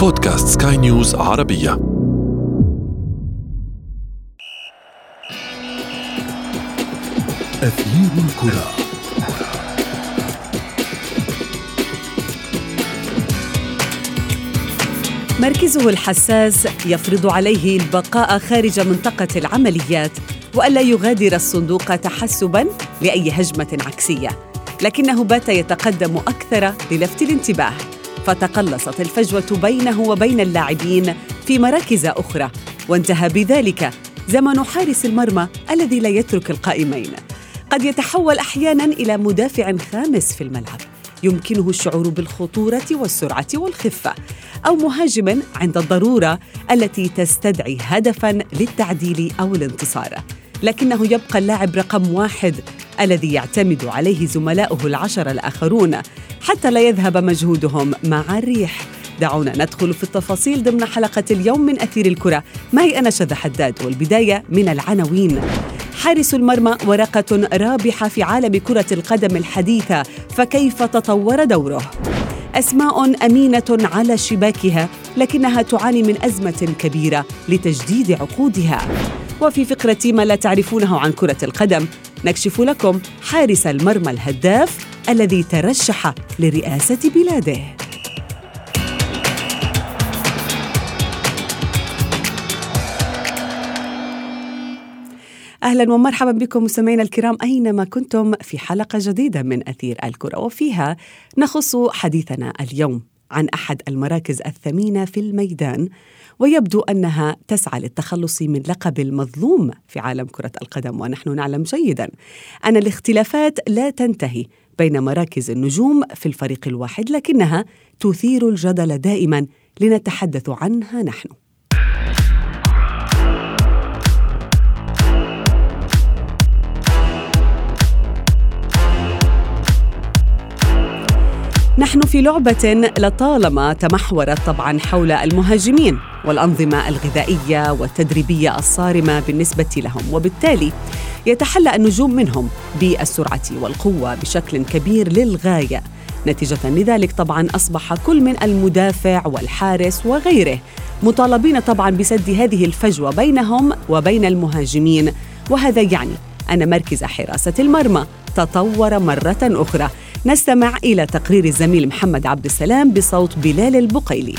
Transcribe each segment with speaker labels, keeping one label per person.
Speaker 1: بودكاست سكاي نيوز عربية.
Speaker 2: أثير الكرة.
Speaker 3: مركزه الحساس يفرض عليه البقاء خارج منطقة العمليات وألا يغادر الصندوق تحسباً لأي هجمة عكسية لكنه بات يتقدم أكثر للفت الانتباه. فتقلصت الفجوة بينه وبين اللاعبين في مراكز أخرى. وانتهى بذلك زمن حارس المرمى الذي لا يترك القائمين. قد يتحول أحياناً إلى مدافع خامس في الملعب. يمكنه الشعور بالخطورة والسرعة والخفة. أو مهاجم عند الضرورة التي تستدعي هدفاً للتعديل أو الانتصار. لكنه يبقى اللاعب رقم واحد الذي يعتمد عليه زملاؤه العشرة الآخرون. حتى لا يذهب مجهودهم مع الريح. دعونا ندخل في التفاصيل ضمن حلقة اليوم من أثير الكرة. معي أنا شذى حداد والبداية من العناوين. حارس المرمى ورقة رابحة في عالم كرة القدم الحديثة فكيف تطور دوره؟ أسماء أمينة على شباكها لكنها تعاني من أزمة كبيرة لتجديد عقودها. وفي فقرة ما لا تعرفونه عن كرة القدم نكشف لكم حارس المرمى الهداف الذي ترشح لرئاسة بلاده. أهلا ومرحبا بكم مستمعينا الكرام أينما كنتم في حلقة جديدة من أثير الكرة وفيها نخص حديثنا اليوم عن أحد المراكز الثمينة في الميدان ويبدو أنها تسعى للتخلص من لقب المظلوم في عالم كرة القدم ونحن نعلم جيدا أن الاختلافات لا تنتهي. بين مراكز النجوم في الفريق الواحد لكنها تثير الجدل دائما لنتحدث عنها نحن. نحن في لعبة لطالما تمحورت طبعا حول المهاجمين والأنظمة الغذائية والتدريبية الصارمة بالنسبة لهم وبالتالي يتحلى النجوم منهم بالسرعة والقوة بشكل كبير للغاية. نتيجة لذلك طبعا أصبح كل من المدافع والحارس وغيره مطالبين طبعا بسد هذه الفجوة بينهم وبين المهاجمين وهذا يعني أن مركز حراسة المرمى تطور مرة أخرى. نستمع إلى تقرير الزميل محمد عبد السلام بصوت بلال البقيلي.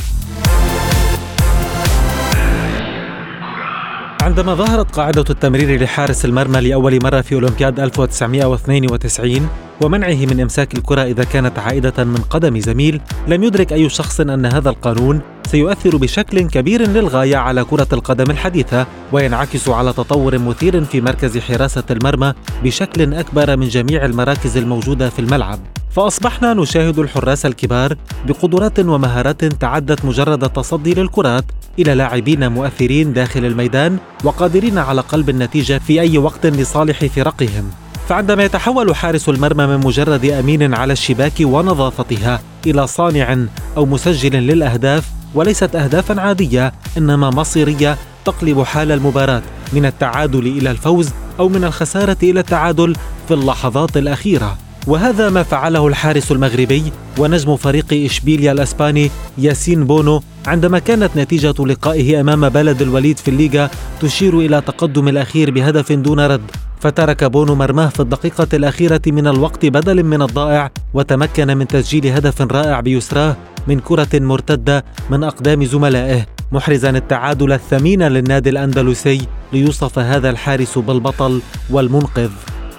Speaker 4: عندما ظهرت قاعدة التمرير لحارس المرمى لأول مرة في أولمبياد 1992 ومنعه من إمساك الكرة إذا كانت عائدة من قدم زميل لم يدرك أي شخص أن هذا القانون سيؤثر بشكل كبير للغاية على كرة القدم الحديثة وينعكس على تطور مثير في مركز حراسة المرمى بشكل أكبر من جميع المراكز الموجودة في الملعب. فأصبحنا نشاهد الحراس الكبار بقدرات ومهارات تعدت مجرد التصدي للكرات إلى لاعبين مؤثرين داخل الميدان وقادرين على قلب النتيجة في أي وقت لصالح فرقهم. فعندما يتحول حارس المرمى من مجرد أمين على الشباك ونظافتها إلى صانع أو مسجل للأهداف وليست اهدافا عادية إنما مصيرية تقلب حال المباراة من التعادل إلى الفوز أو من الخسارة إلى التعادل في اللحظات الأخيرة. وهذا ما فعله الحارس المغربي ونجم فريق إشبيليا الأسباني ياسين بونو عندما كانت نتيجة لقائه أمام بلد الوليد في الليغا تشير إلى تقدم الأخير بهدف دون رد. فترك بونو مرماه في الدقيقة الأخيرة من الوقت بدل من الضائع وتمكن من تسجيل هدف رائع بيسراه من كرة مرتدة من أقدام زملائه محرزا التعادل الثمين للنادي الأندلسي ليوصف هذا الحارس بالبطل والمنقذ.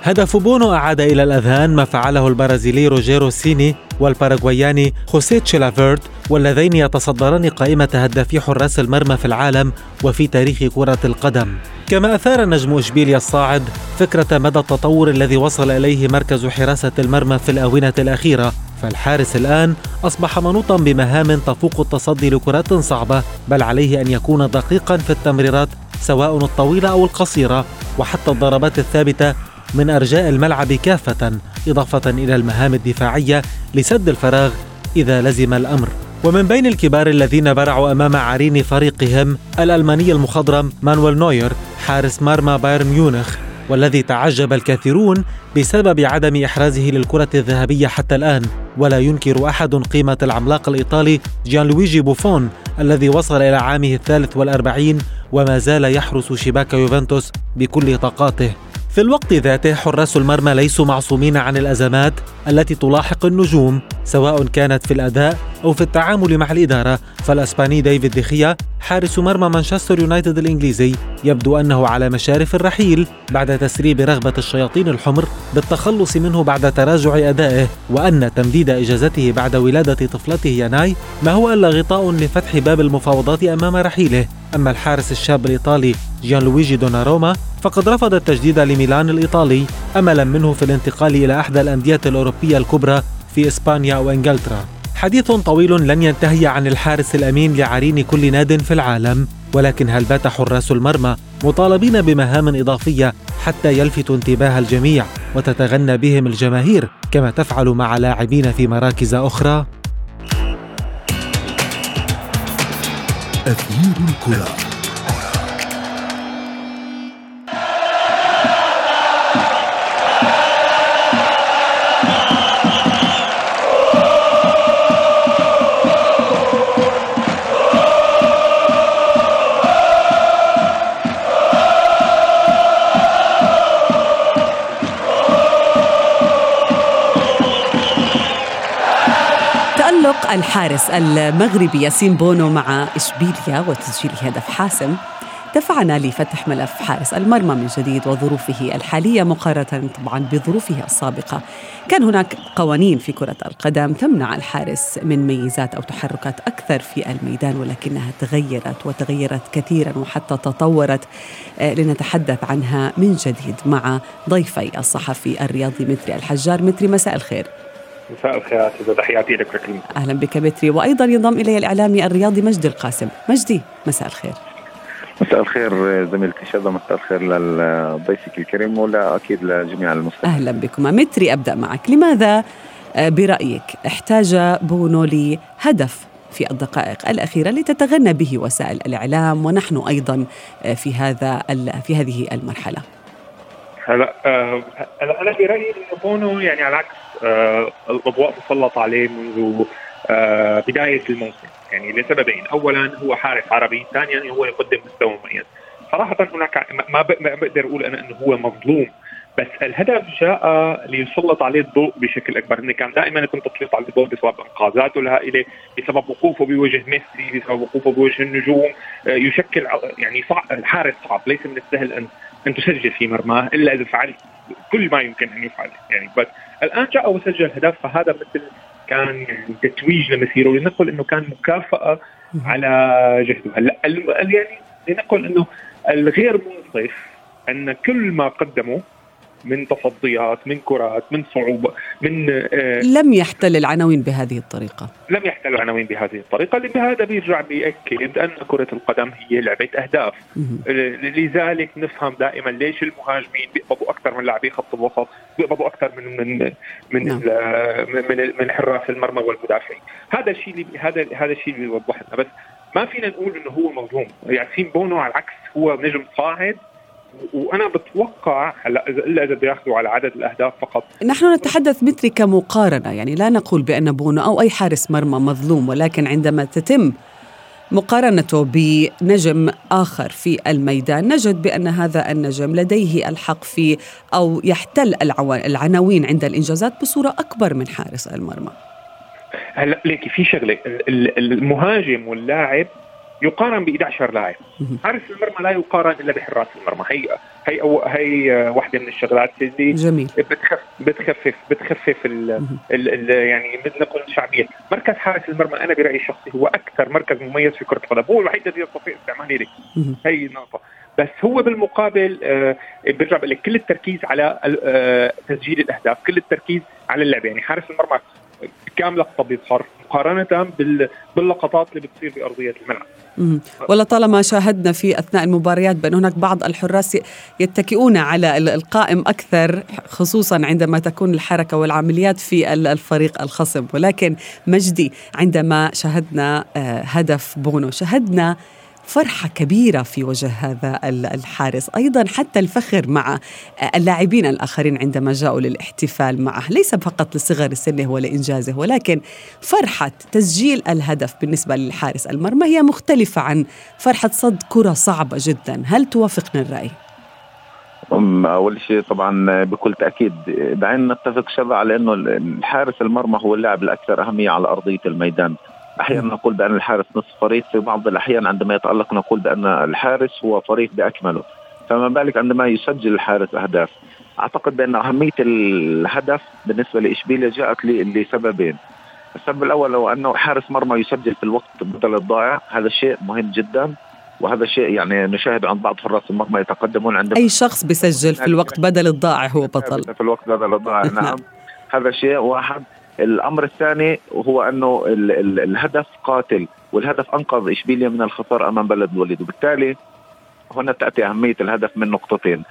Speaker 4: هدف بونو أعاد إلى الأذهان ما فعله البرازيلي روجيرو سيني والباراغواياني خوسيه تشيلافيرت واللذين يتصدران قائمة هدافي حراس المرمى في العالم وفي تاريخ كرة القدم. كما أثار نجم إشبيليا الصاعد فكرة مدى التطور الذي وصل إليه مركز حراسة المرمى في الآونة الأخيرة فالحارس الآن أصبح منوطا بمهام تفوق التصدي لكرات صعبة بل عليه أن يكون دقيقا في التمريرات سواء الطويلة أو القصيرة وحتى الضربات الثابتة من أرجاء الملعب كافة إضافة إلى المهام الدفاعية لسد الفراغ إذا لزم الأمر. ومن بين الكبار الذين برعوا أمام عرين فريقهم الألماني المخضرم مانويل نوير حارس مرمى بايرن ميونخ والذي تعجب الكثيرون بسبب عدم إحرازه للكرة الذهبية حتى الآن. ولا ينكر أحد قيمة العملاق الإيطالي جيان لويجي بوفون الذي وصل إلى عامه الثالث والأربعين وما زال يحرس شباك يوفنتوس بكل طاقاته. في الوقت ذاته حراس المرمى ليسوا معصومين عن الأزمات التي تلاحق النجوم سواء كانت في الأداء أو في التعامل مع الإدارة فالأسباني ديفيد ديخيا حارس مرمى مانشستر يونايتد الإنجليزي يبدو أنه على مشارف الرحيل بعد تسريب رغبة الشياطين الحمر بالتخلص منه بعد تراجع أدائه وأن تمديد إجازته بعد ولادة طفلته يناي ما هو إلا غطاء لفتح باب المفاوضات أمام رحيله. أما الحارس الشاب الإيطالي جيان لويجي دوناروما فقد رفض التجديد لميلان الإيطالي أملا منه في الانتقال إلى أحدى الأندية الأوروبية الكبرى في إسبانيا وإنجلترا. حديث طويل لن ينتهي عن الحارس الأمين لعرين كل ناد في العالم ولكن هل بات حراس المرمى مطالبين بمهام إضافية حتى يلفتوا انتباه الجميع وتتغنى بهم الجماهير كما تفعل مع لاعبين في مراكز أخرى؟ أثير الكرة
Speaker 3: الحارس المغربي ياسين بونو مع إشبيليا وتسجيل هدف حاسم. دفعنا لفتح ملف حارس المرمى من جديد وظروفه الحالية مقارنة طبعا بظروفه السابقة. كان هناك قوانين في كرة القدم تمنع الحارس من ميزات أو تحركات أكثر في الميدان ولكنها تغيرت وتغيرت كثيرا وحتى تطورت. آه، لنتحدث عنها من جديد مع ضيفي الصحفي الرياضي متري الحجار. متري مساء الخير.
Speaker 2: مساء الخيرات تحياتي لك ركلين
Speaker 3: أهلا بك بتري. وأيضا ينضم إلي الإعلامي الرياضي مجدي القاسم. مجدي مساء الخير.
Speaker 5: مساء الخير زميلتي شذا مساء الخير لضيفك الكريم ولا أكيد لجميع المستمعين.
Speaker 3: أهلا بكم متري أبدأ معك. لماذا آه، برأيك احتاج بونو لهدف في الدقائق الأخيرة لتتغنى به وسائل الإعلام ونحن أيضا آه، في هذا في هذه المرحلة؟
Speaker 2: هلا آه، أنا برأيي انه بونو يعني على عكس الأضواء تسلط عليه منذ آه، بداية الموسم. يعني لسببين. اولا هو حارس عربي ثانيا هو يقدم مستوى مميز. صراحة هناك ما بقدر أقول أنا إنه هو مظلوم بس الهدف جاء ليسلط عليه الضوء بشكل أكبر. إنه كان دائما يتم تسليط على الضوء بسبب إنقاذاته الهائلة بسبب وقوفه بوجه ميسي بسبب وقوفه بوجه النجوم. يشكل يعني صعب الحارس صعب. ليس من السهل أن أن تسجل في مرماه إلا إذا فعلت كل ما يمكن أن يفعل. يعني بس الآن جاء وسجل هدف فهذا مثل كان يعني تتويج لمسيرة لنقل إنه كان مكافأة على جهده. هلأ يعني لنقل إنه الغير منصف إن كل ما قدمه من تصديات من كرات من صعوبة من
Speaker 3: آه لم يحتل العناوين بهذه الطريقة.
Speaker 2: لم يحتل العناوين بهذه الطريقة. لهذا بيرجع بيأكد أن كرة القدم هي لعبة أهداف. لذلك نفهم دائما ليش المهاجمين بيقبضوا أكثر من لاعبي خط الوسط بيقبضوا أكثر من من من نعم. من, من حراس المرمى والمدافعين. هذا الشيء اللي هذا هذا الشيء اللي بيوضح لنا بس ما فينا نقول إنه هو مظلوم ياسين بونو على العكس هو نجم صاعد وأنا بتوقع هلا إلا إذا بده ياخذوا على عدد الأهداف فقط.
Speaker 3: نحن نتحدث مثلي كمقارنه يعني لا نقول بأن بونو أو أي حارس مرمى مظلوم ولكن عندما تتم مقارنته بنجم آخر في الميدان نجد بأن هذا النجم لديه الحق في أو يحتل العناوين عند الإنجازات بصورة أكبر من حارس المرمى.
Speaker 2: هلا ليكي في شغلة المهاجم واللاعب يقارن ب 11 لاعب. حارس المرمى لا يقارن إلا بحراس المرمى. هي هي أو هي واحدة من الشغلات اللي
Speaker 3: جميل.
Speaker 2: بتخف بتخفف بتخفف ال ال ال يعني مثل نقول شعبيه مركز حارس المرمى أنا برأيي الشخصي هو أكثر مركز مميز في كرة القدم. هو الوحيد الذي يستطيع استعمال هيك هي النقطة. بس هو بالمقابل آه برجع بقول لك كل التركيز على آه تسجيل الأهداف كل التركيز على اللعب. يعني حارس المرمى كاملة الطبيب صار مقارنة باللقطات اللي بتصير بارضيه الملعب.
Speaker 3: ولطالما شاهدنا في أثناء المباريات بأن هناك بعض الحراس يتكئون على القائم أكثر خصوصا عندما تكون الحركة والعمليات في الفريق الخصم. ولكن مجدي عندما شاهدنا آه، هدف بونو شاهدنا فرحة كبيرة في وجه هذا الحارس. أيضا حتى الفخر مع اللاعبين الآخرين عندما جاءوا للاحتفال معه. ليس فقط لصغر سنه ولإنجازه ولكن فرحة تسجيل الهدف بالنسبة للحارس المرمى هي مختلفة عن فرحة صد كرة صعبة جدا. هل توافقنا الرأي؟
Speaker 5: أول شيء طبعا بكل تأكيد دعينا نتفق شبع على إنه الحارس المرمى هو اللاعب الأكثر أهمية على أرضية الميدان. أحيانا نقول بأن الحارس نصف فريق في بعض الأحيان عندما يتألق نقول بأن الحارس هو فريق بأكمله. فما بالك عندما يسجل الحارس أهداف؟ أعتقد بأن أهمية الهدف بالنسبة لإشبيليا جاءت لسببين. السبب الأول هو أنه حارس مرمى يسجل في الوقت بدل الضائع. هذا شيء مهم جدا وهذا شيء يعني نشاهد عند بعض حراس المرمى يتقدمون عندما
Speaker 3: أي شخص بيسجل في الوقت بدل الضائع هو بطل.
Speaker 5: في الوقت بدل الضائع نعم. هذا شيء واحد. الأمر الثاني هو أنه ال ال الهدف قاتل والهدف أنقذ إشبيليا من الخطر أمام بلد الوليد. وبالتالي هنا تأتي أهمية الهدف من نقطتين.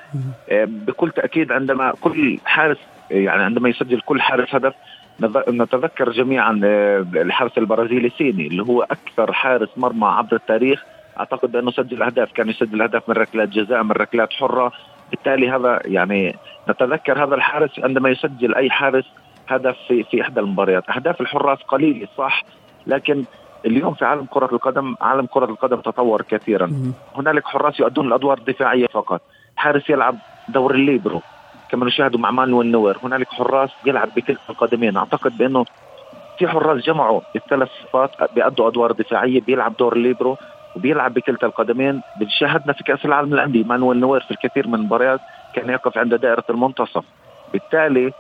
Speaker 5: آه، بكل تأكيد عندما كل حارس يعني عندما يسجل كل حارس هدف نتذكر جميعا آه، الحارس البرازيلي سيني اللي هو أكثر حارس مرمى عبر التاريخ. أعتقد بانه سجل اهداف كان يسجل اهداف من ركلات جزاء من ركلات حرة. بالتالي هذا يعني نتذكر هذا الحارس عندما يسجل أي حارس هدف في في إحدى المباريات. أهداف الحراس قليلة صح؟ لكن اليوم في عالم كرة القدم عالم كرة القدم تطور كثيرا. هنالك حراس يؤدون الأدوار الدفاعية فقط. حارس يلعب دور الليبرو كما نشاهد مع مانويل نوير. هنالك حراس يلعب بكلتا القدمين. أعتقد بأنه في حراس جمعوا الثلاث صفات بيأدوا أدوار دفاعية بيلعب دور الليبرو وبيلعب بكلتا القدمين. شاهدنا في كأس العالم للأندية مانويل نوير في الكثير من المباريات كان يقف عند دائرة المنتصف. بالتالي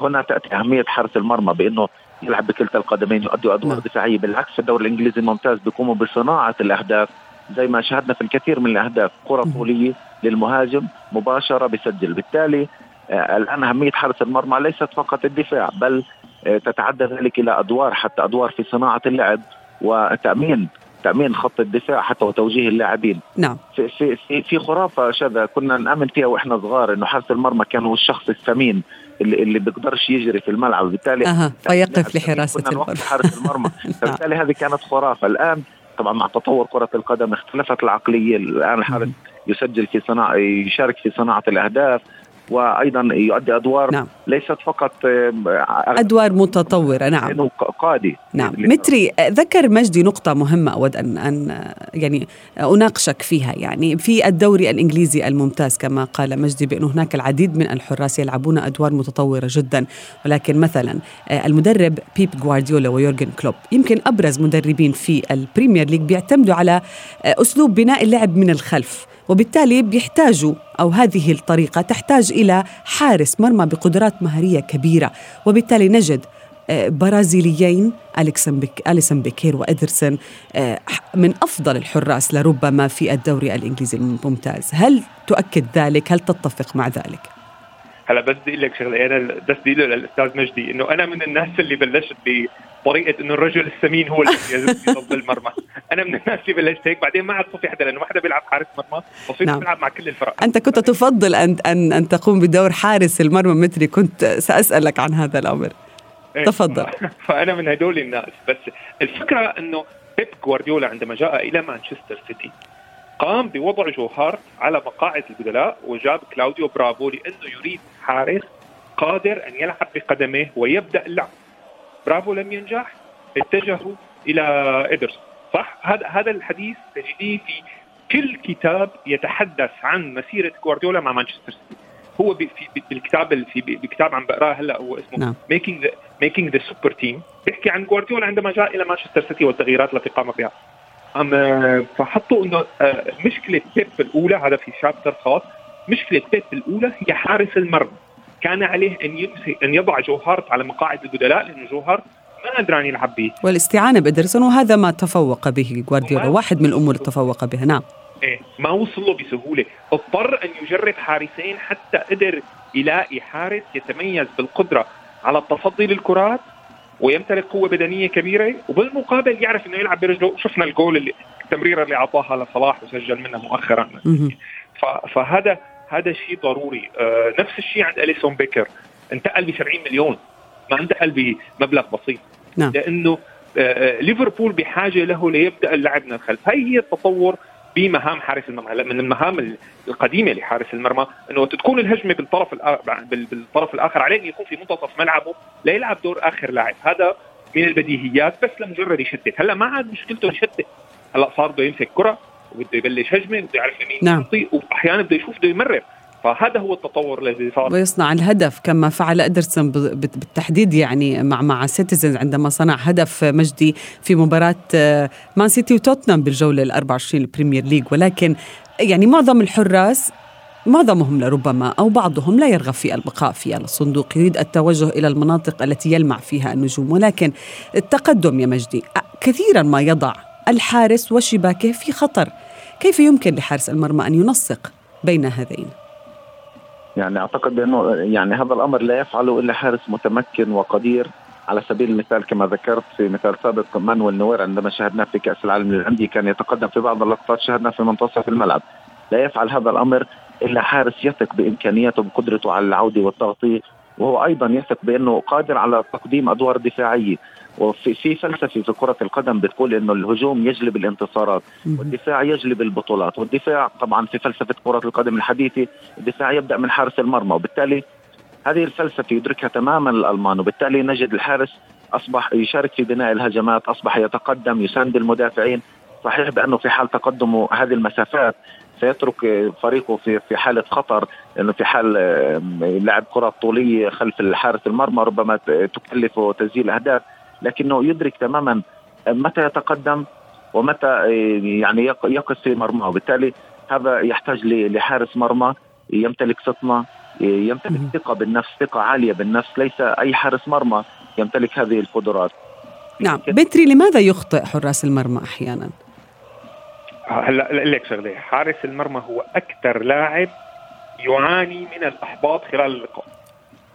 Speaker 5: هنا تأتي أهمية حارس المرمى بأنه يلعب بكلتا القدمين يؤدي أدوار نعم. دفاعية بالعكس الدوري الإنجليزي الممتاز بيقوموا بصناعة الأهداف. زي ما شاهدنا في الكثير من الأهداف كرة طوليه للمهاجم مباشرة بسجل بالتالي آه الآن أهمية حارس المرمى ليست فقط الدفاع بل آه تتعدى ذلك إلى أدوار حتى أدوار في صناعة اللعب وتأمين تأمين خط الدفاع حتى وتوجيه اللاعبين.
Speaker 3: نعم.
Speaker 5: في في في, في خرافة شذا كنا نأمن فيها وإحنا صغار إنه حارس المرمى كان هو الشخص الثمين اللي اللي بيقدرش يجري في الملعب.
Speaker 3: بالتالي أها فيقف لحراسة
Speaker 5: المرمى. حارس المرمى. فبالتالي هذه كانت خرافة. الآن طبعا مع تطور كرة القدم اختلفت العقلية. الآن الحارس يسجل في صناعه يشارك في صناعة الأهداف. وأيضا يؤدي أدوار نعم. ليست فقط
Speaker 3: آه، أدوار متطورة نعم.
Speaker 5: قادي
Speaker 3: نعم. متري ذكر مجدي نقطة مهمة أود ان أن يعني أناقشك فيها. يعني في الدوري الإنجليزي الممتاز كما قال مجدي بانه هناك العديد من الحراس يلعبون أدوار متطورة جدا. ولكن مثلا آه، المدرب بيب غوارديولا ويورجن كلوب يمكن أبرز مدربين في ال Premier League بيعتمدوا على آه، أسلوب بناء اللعب من الخلف. وبالتالي بيحتاجوا أو هذه الطريقة تحتاج إلى حارس مرمى بقدرات مهارية كبيرة وبالتالي نجد آه، برازيليين أليسن بيكير وإدرسون آه، من أفضل الحراس لربما في الدوري الإنجليزي الممتاز هل تؤكد ذلك؟ هل تتفق مع ذلك؟
Speaker 2: هلا بس بدي أقول لك شغلة أنا بس بدي أقول للأستاذ مجدي إنه أنا من الناس اللي بلشت بطريقة إنه الرجل السمين هو اللي يضب المرمى، أنا من الناس اللي بلشت هيك بعدين ما عاد صفي حدا لأنه ما حدا بيلعب حارس مرمى وصرت نعم. بلعب مع كل الفرق.
Speaker 3: أنت كنت تفضل ان ان أن تقوم بدور حارس المرمى مثلي كنت سأسألك عن هذا الأمر. إيه، تفضل.
Speaker 2: فأنا من هدول الناس. بس الفكرة إنه بيب جوارديولا عندما جاء إلى مانشستر سيتي قام بوضع جوهار على مقاعد البدلاء وجاب كلاوديو برافو لأنه يريد حارس قادر أن يلعب بقدميه ويبدأ اللعب. برافو لم ينجح اتجهوا إلى ادرسون صح؟ هذا هذا الحديث تجديه في كل كتاب يتحدث عن مسيرة جوارديولا مع مانشستر سيتي. هو في بالكتاب في بكتاب عم بقراه هلا هو اسمه making the making the super team بيحكي عن جوارديولا عندما جاء إلى مانشستر سيتي والتغييرات التي قام بها. أم فحطوا إنه آه، مشكلة بيب الأولى هذا في chapter خاص. مشكلة بيب الأولى هي حارس المرمى. كان عليه أن أن يضع جوهارت على مقاعد البدلاء لأنه جوهارت ما قدران يلعب به.
Speaker 3: والاستعانة بادرسون وهذا ما تفوق به جوارديولا واحد من الأمور اللي تفوق بها نعم.
Speaker 2: إيه ما وصل له بسهولة. اضطر أن يجرب حارسين حتى قدر يلاقي حارس يتميز بالقدرة على التصدي للكرات. ويمتلك قوة بدنية كبيرة وبالمقابل يعرف إنه يلعب برجله. شفنا الجول اللي التمريره اللي أعطاها لصلاح وسجل منها مؤخرا. فهذا هذا شيء ضروري. آه نفس الشيء عند أليسون بيكر. انتقل ب 70 مليون. ما انتقل بمبلغ بسيط.
Speaker 3: نعم.
Speaker 2: لأنه ليفربول بحاجة له ليبدأ اللعب من الخلف. هي هي التطور بمهام حارس المرمى هلا من المهام القديمة لحارس المرمى إنه تكون الهجمة بالطرف بالطرف الآخر عليه إنه يكون في منتصف ملعبه ليلعب دور آخر لاعب. هذا من البديهيات بس لمجرد يشتت. هلأ ما عاد مشكلته يشتت. هلأ صار بده يمسك كرة وبده يبلش هجمة بده يعرف يمين
Speaker 3: نعم.
Speaker 2: وأحيانا بده يشوف بده يمرر. فهذا هو التطور الذي صار.
Speaker 3: ويصنع الهدف كما فعل إدرسون بالتحديد يعني مع مع Citizens عندما صنع هدف مجدي في مباراة مان سيتي وتوتنهام بالجولة ال 24 ال Premier League ولكن يعني معظم الحراس معظمهم لربما أو بعضهم لا يرغب في البقاء في الصندوق. يريد التوجه إلى المناطق التي يلمع فيها النجوم. ولكن التقدم يا مجدي كثيرا ما يضع الحارس وشباكه في خطر. كيف يمكن لحارس المرمى أن ينسق بين هذين؟
Speaker 5: يعني أعتقد أنه يعني هذا الأمر لا يفعله إلا حارس متمكن وقدير. على سبيل المثال كما ذكرت في مثال سابق مانويل نوير عندما شاهدناه في كأس العالم للأندية كان يتقدم في بعض اللقطات شاهدناه في منتصف الملعب. لا يفعل هذا الأمر إلا حارس يثق بإمكانياته وبقدرته على العودة والتغطية. وهو أيضا يثق بأنه قادر على تقديم أدوار دفاعية. وفي في فلسفه في كرة القدم بتقول إنه الهجوم يجلب الانتصارات والدفاع يجلب البطولات والدفاع طبعا في فلسفة كرة القدم الحديثة الدفاع يبدأ من حارس المرمى وبالتالي هذه الفلسفه يدركها تماما الألمان وبالتالي نجد الحارس أصبح يشارك في بناء الهجمات أصبح يتقدم يساند المدافعين. صحيح بأنه في حال تقدمه هذه المسافات سيترك فريقه في في حالة خطر لأنه في حال لعب كرة طولية خلف الحارس المرمى ربما تكلفه تسجيل أهداف. لكنه يدرك تماما متى يتقدم ومتى يعني يقف في مرمى وبالتالي هذا يحتاج لحارس مرمى يمتلك فطنه يمتلك ثقة بالنفس ثقة عالية بالنفس. ليس أي حارس مرمى يمتلك هذه القدرات.
Speaker 3: نعم. بتري لماذا يخطئ حراس المرمى أحيانا؟
Speaker 2: هلا أقول لك شغلة. حارس المرمى هو أكثر لاعب يعاني من الأحباط خلال اللقاء.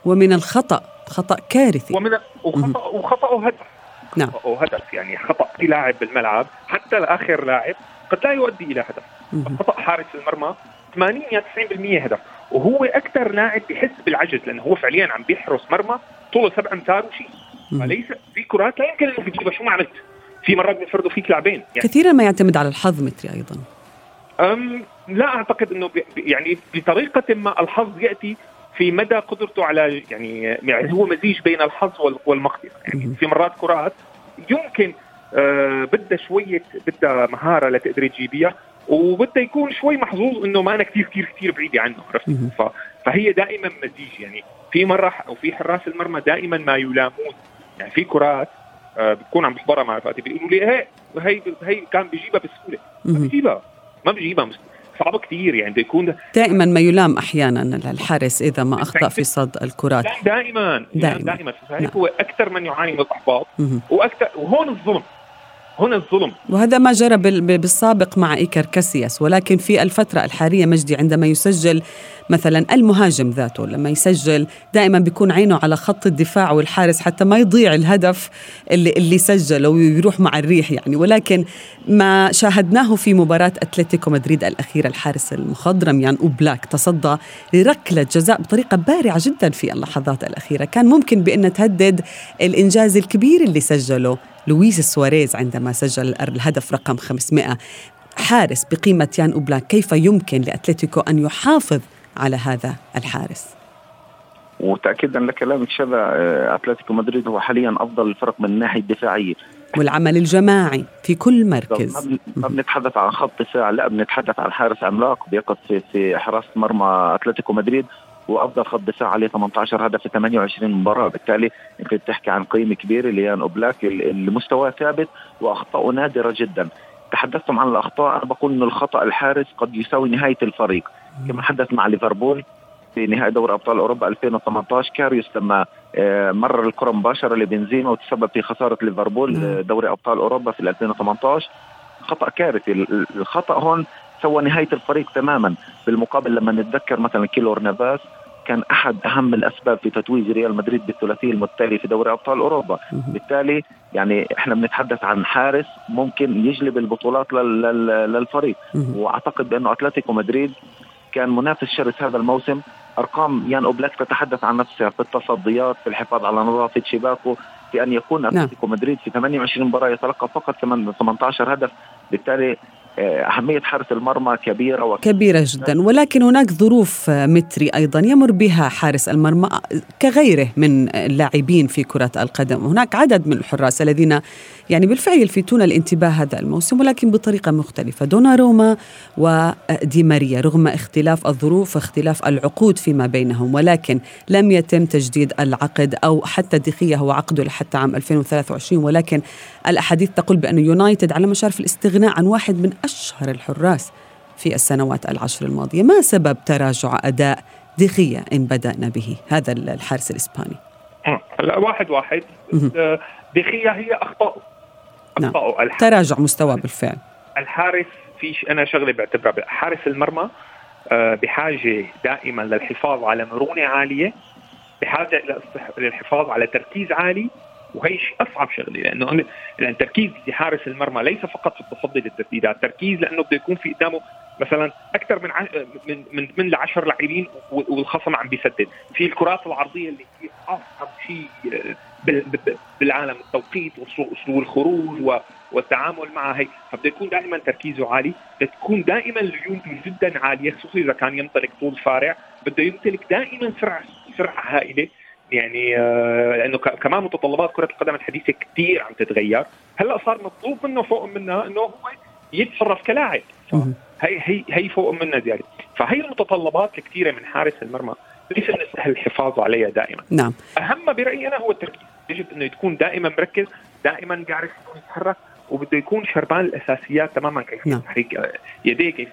Speaker 3: ومن الخطأ. خطأ كارثي.
Speaker 2: ومن وخطا وخطأه هدف.
Speaker 3: نعم.
Speaker 2: هدف يعني خطأ في لاعب بالملعب حتى لآخر لاعب قد لا يؤدي إلى هدف. خطأ حارس المرمى 80 يا 90% هدف. وهو أكثر لاعب بحس بالعجز لأنه هو فعليا عم بيحرس مرمى طوله سبع أمتار وشيء فليس في كرات لا يمكن إنك تجيبها شو ما عملت في مرات بيفرضوا فيك لاعبين.
Speaker 3: يعني كثيرا ما يعتمد على الحظ متري أيضا.
Speaker 2: أم لا أعتقد إنه يعني بطريقة ما الحظ يأتي في مدى قدرته على يعني يعني هو مزيج بين الحظ والمقدرة. يعني في مرات كرات يمكن آه بدها شوية بدها مهارة لتقدري تجيبيها وبدها يكون شوي محظوظ إنه ما أنا كثير كثير كثير بعيده عنه عرفت؟ فهي دائما مزيج. يعني في مرة أو في حراس المرمى دائما ما يلامون. يعني في كرات آه بتكون عم بحضرها مع رفقاتي بيقولوا لي هي هي هي كان بيجيبها بسهولة. ما بيجيبها. ما بيجيبها صعبه كثير يعني بده يكون
Speaker 3: دائما ما يلام أحيانا الحارس إذا ما أخطأ في صد الكرات.
Speaker 2: دائما دائما. دائما. نعم. هو أكثر من يعاني من الاحباط وأكثر وهون الظلم. هنا الظلم.
Speaker 3: وهذا ما جرى بالسابق مع إيكر كاسياس ولكن في الفترة الحالية مجدي عندما يسجل مثلا المهاجم ذاته لما يسجل دائما بيكون عينه على خط الدفاع والحارس حتى ما يضيع الهدف اللي اللي سجله ويروح مع الريح يعني. ولكن ما شاهدناه في مباراة أتلتيكو مدريد الأخيرة الحارس المخضرم يان أوبلاك تصدى لركلة جزاء بطريقة بارعة جدا في اللحظات الأخيرة. كان ممكن بأن تهدد الإنجاز الكبير اللي سجله لويس سواريز عندما سجل الهدف رقم 500 حارس بقيمة يان أوبلاك كيف يمكن لأتلتيكو أن يحافظ على هذا الحارس؟
Speaker 5: وتاكيدا لكلامك شذا آه، أتلتيكو مدريد هو حاليا أفضل الفرق من الناحية الدفاعية.
Speaker 3: والعمل الجماعي في كل مركز.
Speaker 5: ما بنتحدث عن خط دفاع لا بنتحدث عن حارس عملاق بيقف في, في حراسة مرمى أتلتيكو مدريد. وأفضل خط دفاع عليه 18 هدف في 28 مباراة. بالتالي انت بتحكي عن قيمه كبيره ليان أوبلاك المستوى ثابت واخطاءه نادرة جدا. تحدثتم عن الأخطاء أنا بقول ان الخطأ الحارس قد يساوي نهاية الفريق. كما حدث مع ليفربول في نهائي دوري أبطال أوروبا 2018 كاريوس لما مرر الكرة مباشرة لبنزيما وتسبب في خسارة ليفربول آه، دوري أبطال أوروبا في 2018 خطأ كارثي. الخطأ هون سوى نهاية الفريق تماما. بالمقابل لما نتذكر مثلا كيلور نافاس كان أحد أهم الأسباب في تتويج ريال مدريد بالثلاثية المتتالية في دوري أبطال أوروبا، بالتالي يعني إحنا بنتحدث عن حارس ممكن يجلب البطولات للفريق، وأعتقد بأنه أتلتيكو مدريد كان منافس شرس هذا الموسم. أرقام يان أوبلاك تتحدث عن نفسها في التصديات في الحفاظ على نظافة شباكه في أن يكون نعم. أتلتيكو مدريد في 28 مباراة يتلقى فقط 18 هدف. بالتالي أهمية حارس المرمى كبيرة
Speaker 3: وكبيرة كبيرة جدا. ولكن هناك ظروف متري أيضا يمر بها حارس المرمى كغيره من اللاعبين في كرة القدم. هناك عدد من الحراس الذين يعني بالفعل يلفتون الانتباه هذا الموسم ولكن بطريقة مختلفة. دوناروما ودي ماريا. رغم اختلاف الظروف واختلاف العقود فيما بينهم ولكن لم يتم تجديد العقد أو حتى دخية هو عقده لحتى عام 2023 ولكن الأحاديث تقول بأن يونايتد على مشارف الاستغناء عن واحد من أشهر الحراس في السنوات العشر الماضية. ما سبب تراجع أداء دخية إن بدأنا به هذا الحارس الإسباني؟
Speaker 2: هلا واحد واحد. دخية هي أخطاء
Speaker 3: نعم. تراجع مستواه بالفعل.
Speaker 2: الحارس في أنا شغله بعتبرها حارس المرمى آه، بحاجة دائما للحفاظ على مرونة عالية بحاجة إلى للحفاظ على تركيز عالي وهي أصعب شغلة لأنه لأن تركيز حارس المرمى ليس فقط في التصدي للتسديدات، تركيز لأنه بده يكون في قدامه مثلا أكثر من من من من ل 10 لاعبين والخصم عم بيسدد، في الكرات العرضية اللي هي أصعب شيء بالعالم التوقيت والخروج والتعامل معها هي. فبده يكون دائما تركيزه عالي بتكون دائما ليونته جدا عاليه خصوصا إذا كان ينطلق طول فارع. بده يمتلك دائما سرعه سرعة هائلة. يعني آه لأنه كمان متطلبات كرة القدم الحديثة كثير عم تتغير. هلأ صار مطلوب منه فوق منها إنه هو يتصرف كلاعب. هي هي هي فوق منها زيادة. فهي المتطلبات الكثيره من حارس المرمى ليس من السهل الحفاظ عليها دائما.
Speaker 3: نعم.
Speaker 2: أهم برأيي أنا هو التركيز. يجب إنه يكون دائما مركز دائما قاعد يتحرك وبده يكون شربان الأساسيات تماما كيف نعم. تحريك يديه كيف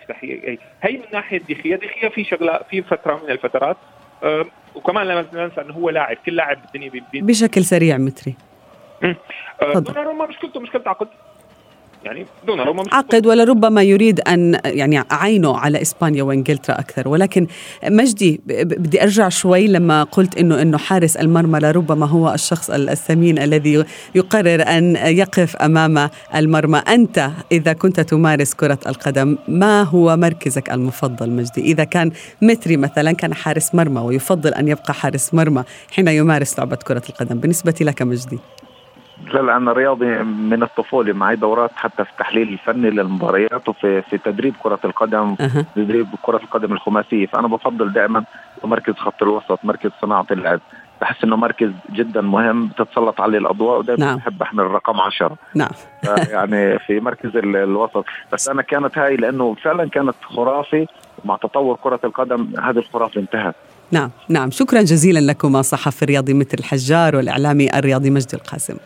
Speaker 2: هي من ناحية دخية دخية في شغلة في فترة من الفترات. وكمان لا ننسى إنه هو لاعب كل لاعب بالدنيا
Speaker 3: بشكل سريع متري.
Speaker 2: دوناروما مشكلته مشكلة عقد. يعني دون
Speaker 3: عقد ولربما يريد أن يعني عينه على إسبانيا وإنجلترا أكثر. ولكن مجدي بدي أرجع شوي لما قلت إنه إنه حارس المرمى لربما هو الشخص الثمين الذي يقرر أن يقف أمام المرمى. أنت إذا كنت تمارس كرة القدم ما هو مركزك المفضل مجدي؟ إذا كان متري مثلا كان حارس مرمى ويفضل أن يبقى حارس مرمى حين يمارس لعبة كرة القدم بالنسبة لك مجدي؟
Speaker 5: لا أنا رياضي من الطفولة معي دورات حتى في التحليل الفني للمباريات وفي في تدريب كرة القدم أه. تدريب كرة القدم الخماسية. فأنا بفضل دائما مركز خط الوسط مركز صناعة اللعب. بحس إنه مركز جدا مهم بتتسلط عليه الأضواء ودائما نعم. بحب أحمل الرقم 10
Speaker 3: نعم.
Speaker 5: يعني في مركز الوسط. بس أنا كانت هاي لأنه فعلا كانت خرافه مع تطور كرة القدم هذه الخرافة انتهت.
Speaker 3: نعم. نعم. شكرا جزيلا لكما صحفي الرياضي مثل الحجار والإعلامي الرياضي مجد القاسم.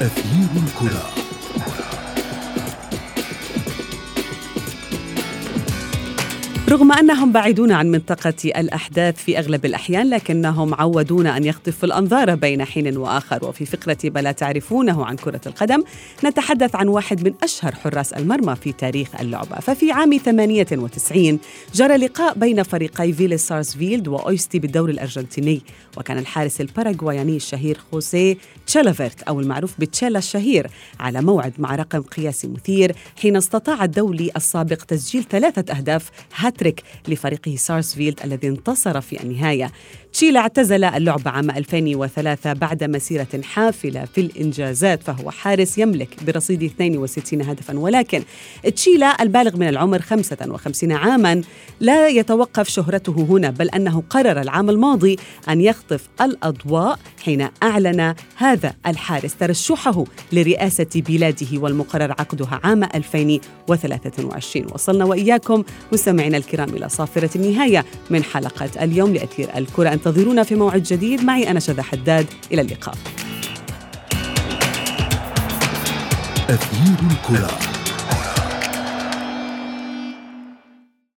Speaker 3: أثير الكرة. رغم أنهم بعيدون عن منطقة الأحداث في أغلب الأحيان لكنهم عودونا أن يخطفوا الأنظار بين حين وآخر. وفي فقرة بلا تعرفونه عن كرة القدم نتحدث عن واحد من أشهر حراس المرمى في تاريخ اللعبة. ففي عام 98 جرى لقاء بين فريقي فيلي سارسفيلد وأويستي بالدوري الأرجنتيني. وكان الحارس الباراغواياني الشهير خوسيه تشيلافيرت أو المعروف بتشيلا الشهير على موعد مع رقم قياسي مثير حين استطاع الدولي السابق تسجيل ثلاثة أهداف هات هاتريك لفريقه سارسفيلد الذي انتصر في النهاية. تشيلا اعتزل اللعبة عام 2003 بعد مسيرة حافلة في الإنجازات فهو حارس يملك برصيد 62 هدفا. ولكن تشيلا البالغ من العمر 55 عاما لا يتوقف شهرته هنا بل أنه قرر العام الماضي أن يخطف الأضواء حين أعلن هذا الحارس ترشحه لرئاسة بلاده والمقرر عقدها عام 2023 وصلنا وإياكم مستمعينا الكرام إلى صافرة النهاية من حلقة اليوم لأثير الكرة. انتظرونا في موعد جديد. معي أنا شذى حداد. إلى اللقاء.
Speaker 1: أثير الكرة.